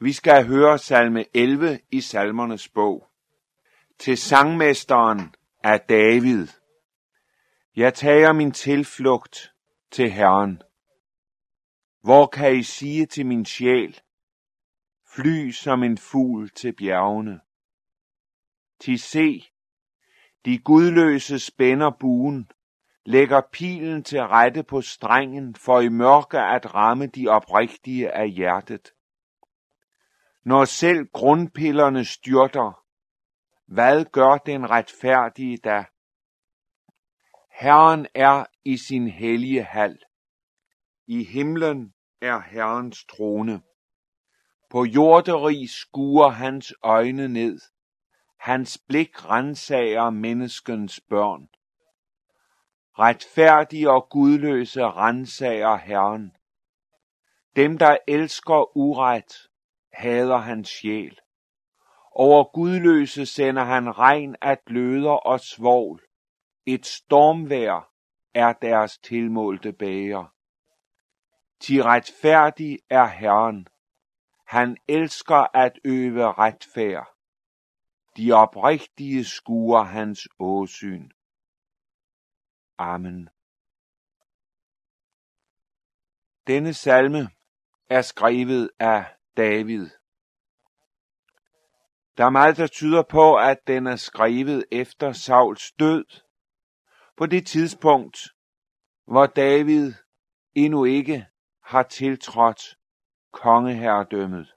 Vi skal høre salme 11 i salmernes bog. Til sangmesteren af David. Jeg tager min tilflugt til Herren. Hvor kan I sige til min sjæl? Fly som en fugl til bjergene. Til se, de gudløse spænder buen, lægger pilen til rette på strengen for i mørke at ramme de oprigtige af hjertet. Når selv grundpillerne styrter, hvad gør den retfærdige da? Herren er i sin hellige hal. I himlen er Herrens trone. På jorderig skuer hans øjne ned. Hans blik rensager menneskens børn. Retfærdige og gudløse rensager Herren. Dem, der elsker uret, hader hans sjæl. Over gudløse sender han regn af gløder og svovl. Et stormvær er deres tilmålte bager. De retfærdig er Herren. Han elsker at øve retfærd. De oprigtige skuer hans åsyn. Amen. Denne salme er skrevet af David. Der er meget, der tyder på, at den er skrevet efter Sauls død, på det tidspunkt, hvor David endnu ikke har tiltrådt kongeherredømmet.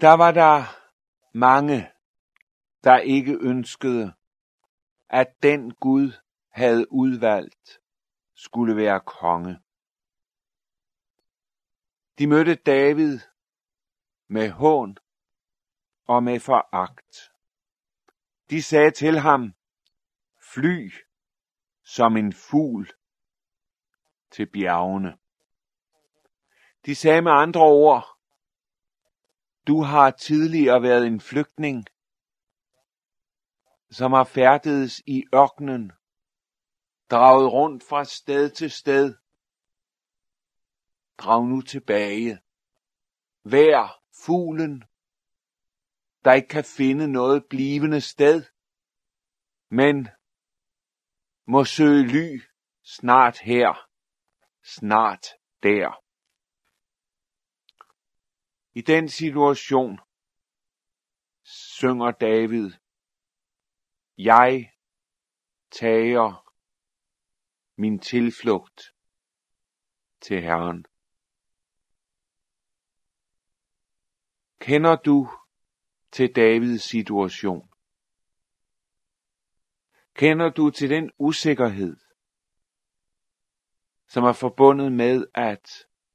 Der var der mange, der ikke ønskede, at den Gud havde udvalgt, skulle være konge. De mødte David med hån og med foragt. De sagde til ham, fly som en fugl til bjergene. De sagde med andre ord, du har tidligere været en flygtning, som har færdedes i ørkenen, draget rundt fra sted til sted. Drag nu tilbage. Vær fuglen, der ikke kan finde noget blivende sted, men må søge ly snart her, snart der. I den situation synger David, jeg tager min tilflugt til Herren. Kender du til Davids situation? Kender du til den usikkerhed, som er forbundet med, at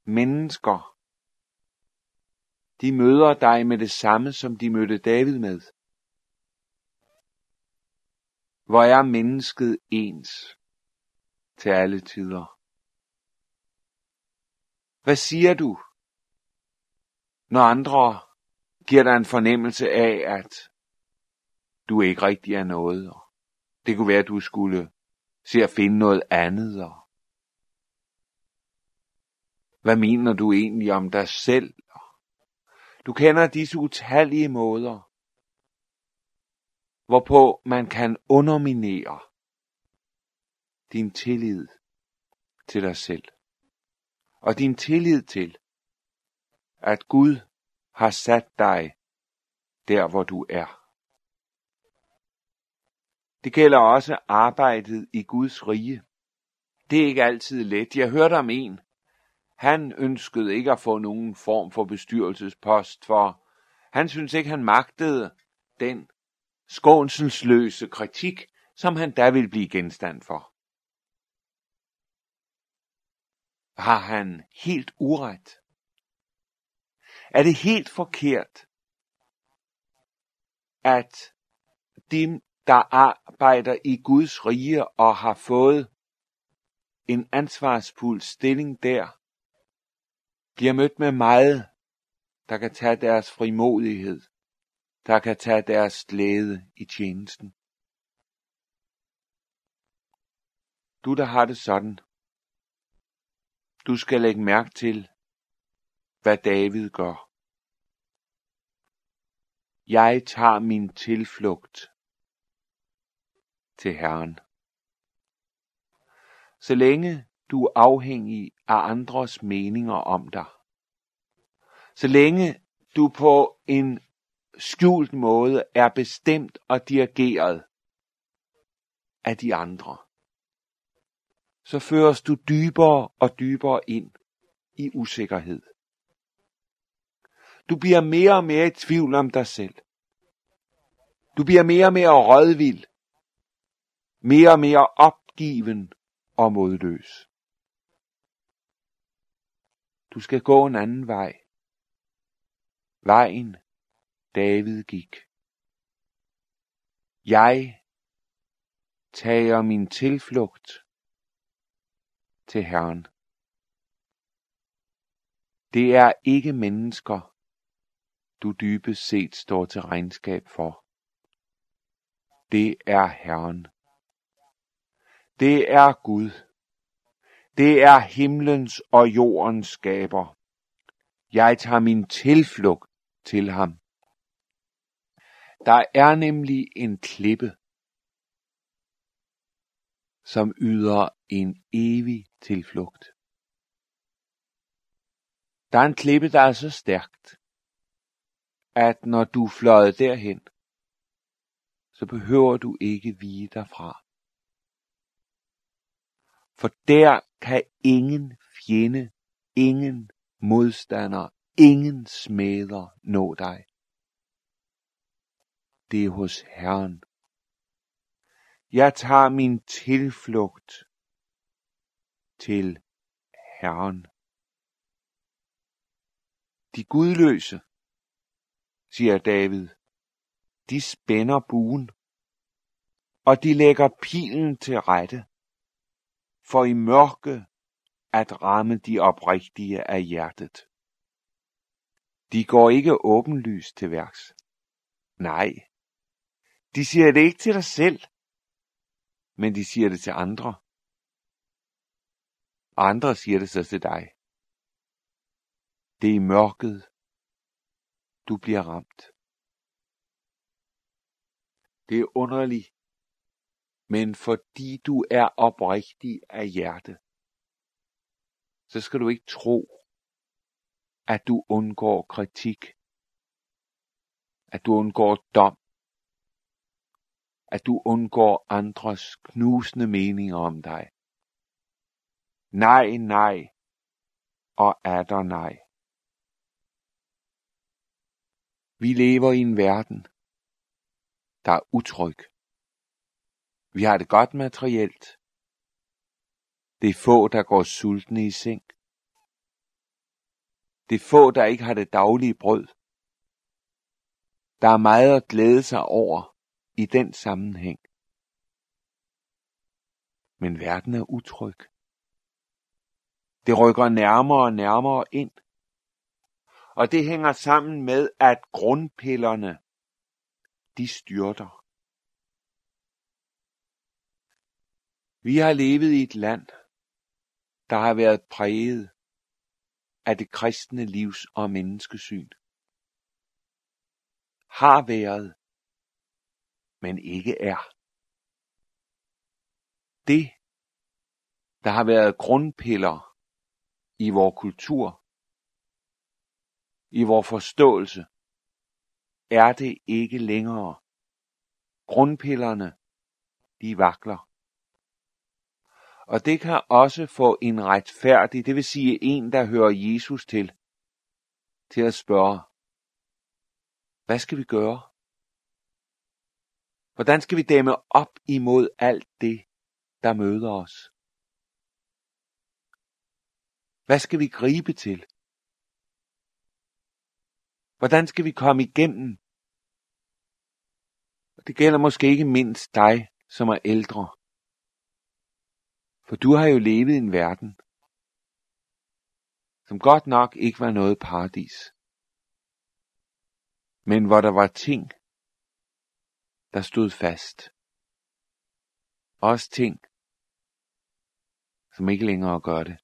mennesker, de møder dig med det samme, som de mødte David med? Hvor er mennesket ens til alle tider? Hvad siger du, når andre giver dig en fornemmelse af, at du ikke rigtig er noget. Og det kunne være, at du skulle se at finde noget andet. Og hvad mener du egentlig om dig selv? Du kender disse utallige måder, hvorpå man kan underminere din tillid til dig selv. Og din tillid til, at Gud har sat dig der, hvor du er. Det gælder også arbejdet i Guds rige. Det er ikke altid let. Jeg hørte om en. Han ønskede ikke at få nogen form for bestyrelsespost, for han synes ikke, han magtede den skånselsløse kritik, som han da ville blive genstand for. Har han helt uret? Er det helt forkert, at dem, der arbejder i Guds rige og har fået en ansvarsfuld stilling der, bliver mødt med meget, der kan tage deres frimodighed, der kan tage deres glæde i tjenesten. Du, der har det sådan, du skal lægge mærke til, hvad David gør. Jeg tager min tilflugt til Herren. Så længe du er afhængig af andres meninger om dig, så længe du på en skjult måde er bestemt og dirigeret af de andre, så føres du dybere og dybere ind i usikkerhed. Du bliver mere og mere i tvivl om dig selv. Du bliver mere og mere rådvild. Mere og mere opgiven og modløs. Du skal gå en anden vej. Vejen David gik. Jeg tager min tilflugt til Herren. Det er ikke mennesker, du dybest set står til regnskab for. Det er Herren. Det er Gud. Det er himlens og jordens skaber. Jeg tager min tilflugt til ham. Der er nemlig en klippe, som yder en evig tilflugt. Der er en klippe, der er så stærkt, at når du fløjer derhen, så behøver du ikke vige derfra. For der kan ingen fjende, ingen modstander, ingen smeder nå dig. Det er hos Herren. Jeg tager min tilflugt til Herren. De gudløse, siger David, de spænder buen, og de lægger pilen til rette, for i mørke at ramme de oprigtige af hjertet. De går ikke åbenlyst til værks. Nej, de siger det ikke til dig selv, men de siger det til andre. Andre siger det så til dig. Det er i mørket, du bliver ramt. Det er underligt, men fordi du er oprigtig af hjerte, så skal du ikke tro, at du undgår kritik, at du undgår dom, at du undgår andres knusende meninger om dig. Nej, nej, og er der nej. Vi lever i en verden, der er utryg. Vi har det godt materielt. Det er få, der går sultne i seng. Det er få, der ikke har det daglige brød. Der er meget at glæde sig over i den sammenhæng. Men verden er utryg. Det rykker nærmere og nærmere ind. Og det hænger sammen med, at grundpillerne, de styrter. Vi har levet i et land, der har været præget af det kristne livs og menneskesyn. Har været, men ikke er. Det, der har været grundpiller i vores kultur, i vores forståelse, er det ikke længere. Grundpillerne, de vakler. Og det kan også få en retfærdig, det vil sige en, der hører Jesus til, til at spørge, hvad skal vi gøre? Hvordan skal vi dæmme op imod alt det, der møder os? Hvad skal vi gribe til? Hvordan skal vi komme igennem? Det gælder måske ikke mindst dig, som er ældre. For du har jo levet i en verden, som godt nok ikke var noget paradis. Men hvor der var ting, der stod fast. Også ting, som ikke længere gør det.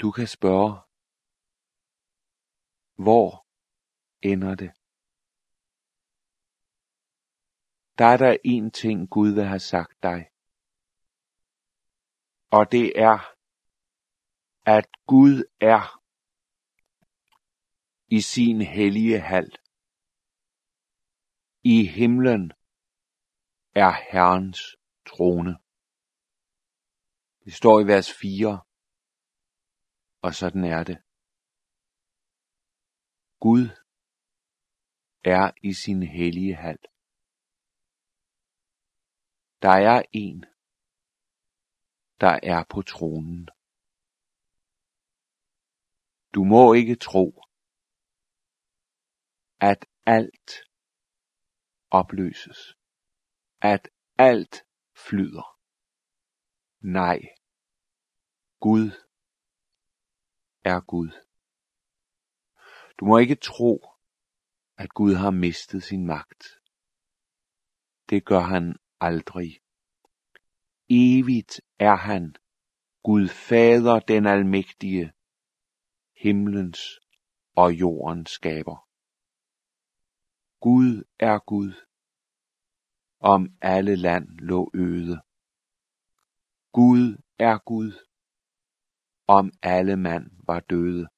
Du kan spørge, hvor ender det? Der er der en ting, Gud vil have sagt dig. Og det er, at Gud er i sin hellige hal. I himlen er Herrens trone. Det står i vers 4, og sådan er det. Gud er i sin hellige hal. Der er en, der er på tronen. Du må ikke tro, at alt opløses, at alt flyder. Nej, Gud er Gud. Du må ikke tro, at Gud har mistet sin magt. Det gør han aldrig. Evigt er han, Gud Fader den Almægtige, himlens og jordens skaber. Gud er Gud, om alle land lå øde. Gud er Gud, om alle mand var døde.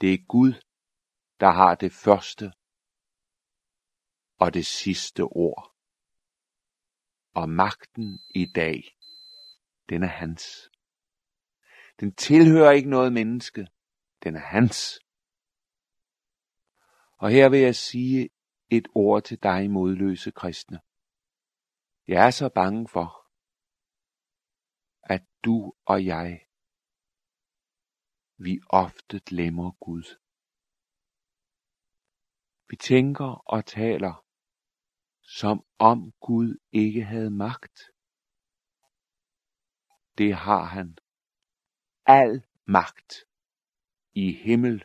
Det er Gud, der har det første og det sidste ord. Og magten i dag, den er hans. Den tilhører ikke noget menneske. Den er hans. Og her vil jeg sige et ord til dig modløse kristne. Jeg er så bange for, at du og jeg, vi ofte glemmer Gud. Vi tænker og taler, som om Gud ikke havde magt. Det har han. Al magt i himmel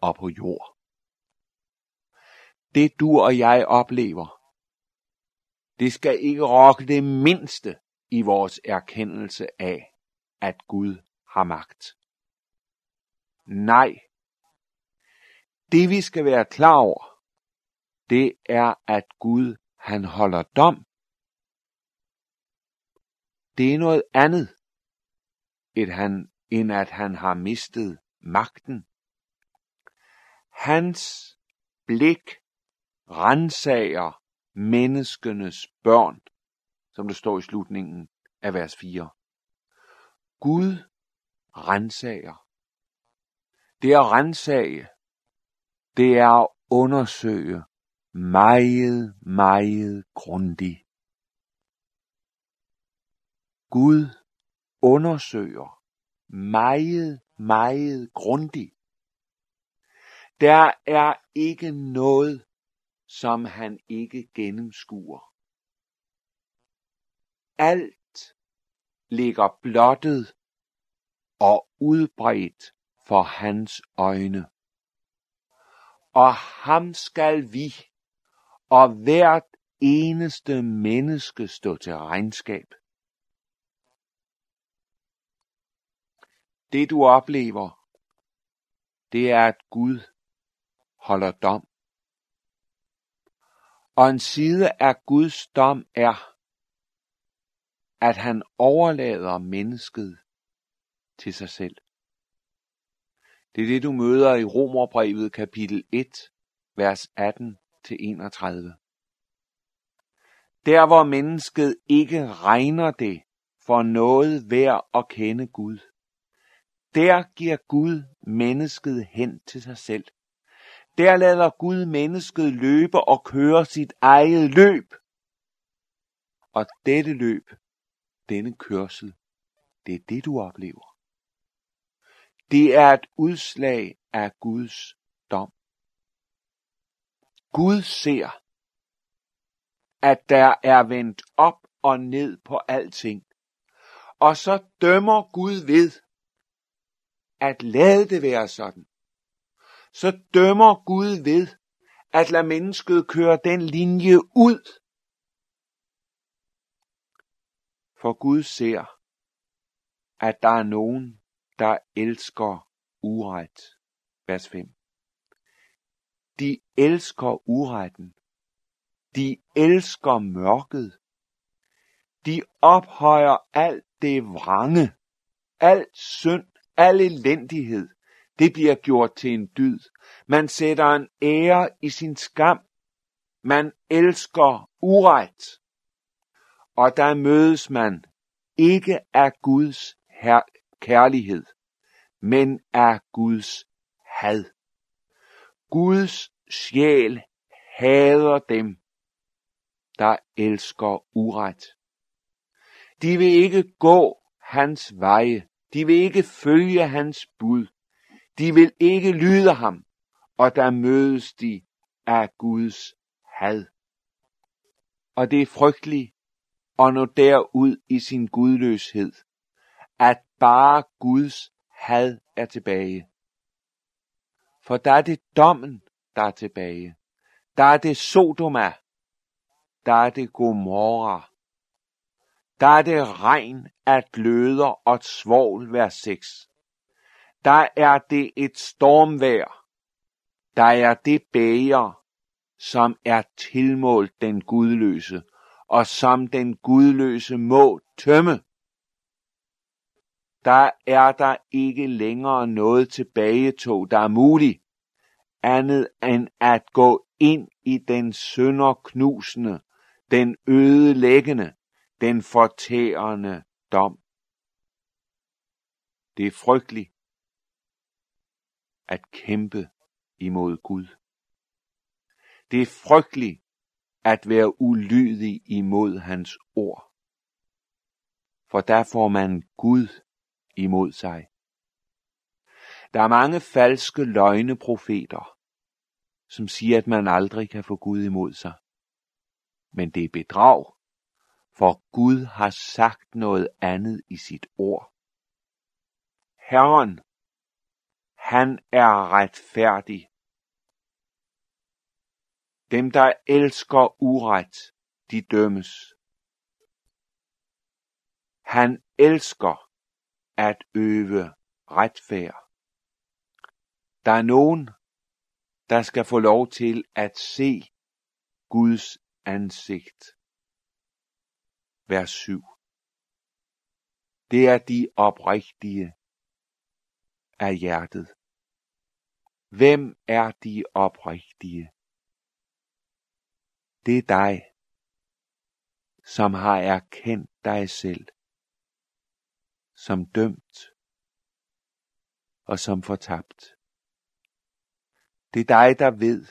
og på jord. Det du og jeg oplever, det skal ikke rokke det mindste i vores erkendelse af, at Gud har magt. Nej. Det vi skal være klar over, det er, at Gud han holder dom. Det er noget andet, end, han, end at han har mistet magten. Hans blik rensager menneskenes børn, som det står i slutningen af vers 4. Gud rensager. Det at rensage, det er at undersøge meget, meget grundigt. Gud undersøger meget, meget grundigt. Der er ikke noget, som han ikke gennemskuer. Alt ligger blottet og udbredt for hans øjne. Og ham skal vi og hvert eneste menneske stå til regnskab. Det du oplever, det er, at Gud holder dom. Og en side af Guds dom er, at han overlader mennesket til sig selv. Det er det, du møder i Romerbrevet kapitel 1, vers 18 til 31. Der hvor mennesket ikke regner det for noget værd at kende Gud, der giver Gud mennesket hen til sig selv. Der lader Gud mennesket løbe og køre sit eget løb. Og dette løb, denne kørsel, det er det du oplever. Det er et udslag af Guds dom. Gud ser, at der er vendt op og ned på alting. Og så dømmer Gud ved at lade det være sådan. Så dømmer Gud ved at lade mennesket køre den linje ud. For Gud ser, at der er nogen, der elsker uret. Vers 5. De elsker uretten. De elsker mørket. De ophøjer alt det vrange, alt synd, al elendighed. Det bliver gjort til en dyd. Man sætter en ære i sin skam. Man elsker uret. Og der mødes man ikke af Guds her- kærlighed, men af Guds had. Guds sjæl hader dem, der elsker uret. De vil ikke gå hans veje. De vil ikke følge hans bud. De vil ikke lyde ham, og der mødes de af Guds had. Og det er frygteligt at nå derud i sin gudløshed, at bare Guds had er tilbage. For der er det dommen, der er tilbage. Der er det Sodoma. Der er det Gomorra. Der er det regn af gløder og svogl hver seks. Der er det et stormvær. Der er det bæger, som er tilmålt den gudløse, og som den gudløse må tømme. Der er der ikke længere noget tilbagetog, der er muligt, andet end at gå ind i den sønderknusende, den ødelæggende, den fortærende dom. Det er frygteligt at kæmpe imod Gud. Det er frygteligt at være ulydig imod hans ord. For der får man Gud imod sig. Der er mange falske løgneprofeter, som siger, at man aldrig kan få Gud imod sig. Men det er bedrag, for Gud har sagt noget andet i sit ord. Herren, han er retfærdig. Dem, der elsker uret, de dømmes. Han elsker at øve retfærd. Der er nogen, der skal få lov til at se Guds ansigt. Vers 7. Det er de oprigtige af hjertet. Hvem er de oprigtige? Det er dig, som har erkendt dig selv, som dømt og som fortabt. Det er dig, der ved,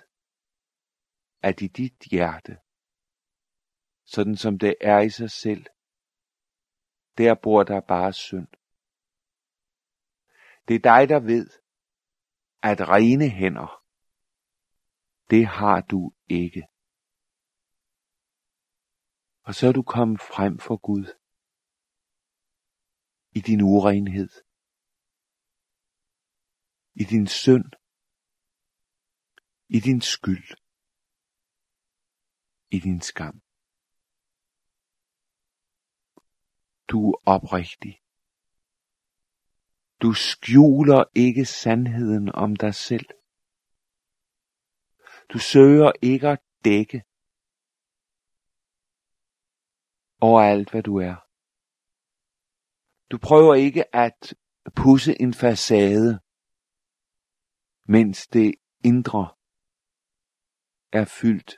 at i dit hjerte, sådan som det er i sig selv, der bor der bare synd. Det er dig, der ved, at rene hænder, det har du ikke. Og så er du kommet frem for Gud i din urenhed, i din synd, i din skyld, i din skam. Du er oprigtig. Du skjuler ikke sandheden om dig selv. Du søger ikke at dække over alt, hvad du er. Du prøver ikke at pusse en facade, mens det indre er fyldt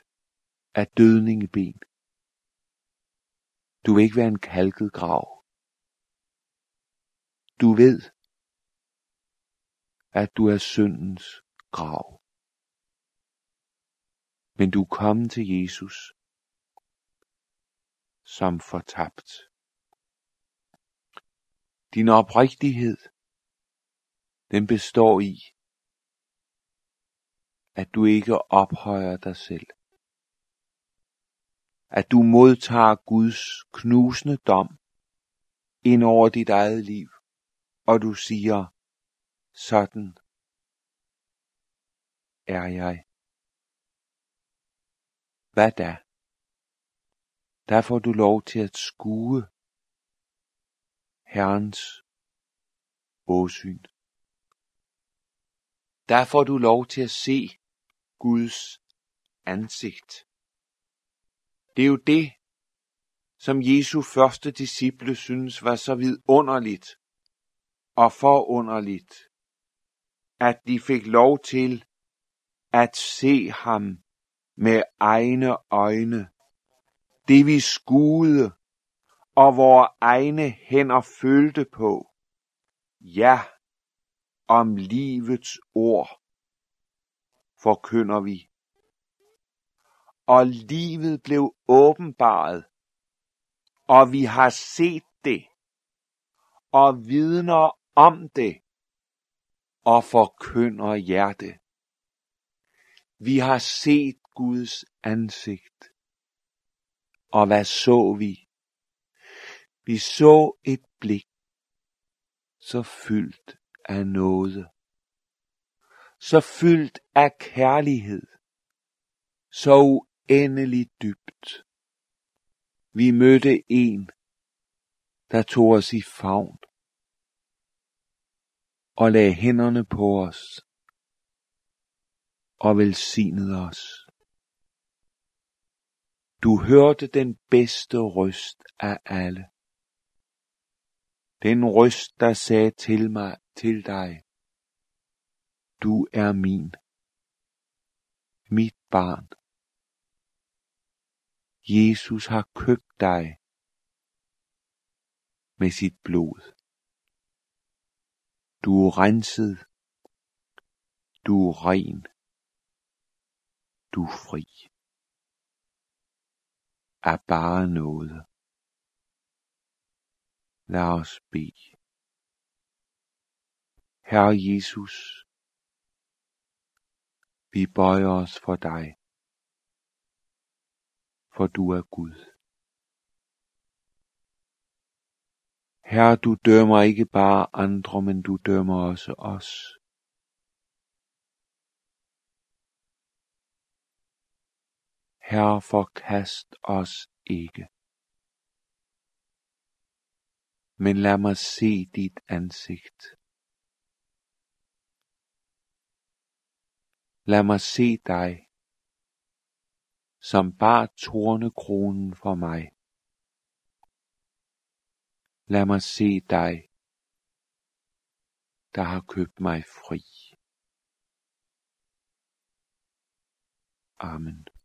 af dødningeben. Du vil ikke være en kalket grav. Du ved, at du er syndens grav. Men du er kommet til Jesus som fortabt. Din oprigtighed, den består i, at du ikke ophøjer dig selv. At du modtager Guds knusende dom ind over dit eget liv, og du siger, sådan er jeg. Hvad da? Der får du lov til at skue Herrens åsyn. Der får du lov til at se Guds ansigt. Det er jo det, som Jesu første disciple synes var så vidunderligt og forunderligt, at de fik lov til at se ham med egne øjne. Det vi skuede og vore egne hænder følte på. Ja, om livets ord forkynder vi. Og livet blev åbenbaret, og vi har set det, og vidner om det, og forkynder hjerte. Vi har set Guds ansigt. Og hvad så vi? Vi så et blik, så fyldt af noget, så fyldt af kærlighed, så uendelig dybt. Vi mødte en, der tog os i favn og lagde hænderne på os og velsignede os. Du hørte den bedste røst af alle. Den røst, der sagde til mig, til dig, du er min, mit barn. Jesus har købt dig med sit blod. Du er renset, du er ren, du er fri. Er bare noget. Lad os bede. Herre Jesus, vi bøjer os for dig, for du er Gud. Herre, du dømmer ikke bare andre, men du dømmer også os. Herre, forkast os ikke men lad mig se dit ansigt. Lad mig se dig, som bar tornekronen for mig. Lad mig se dig, der har købt mig fri. Amen.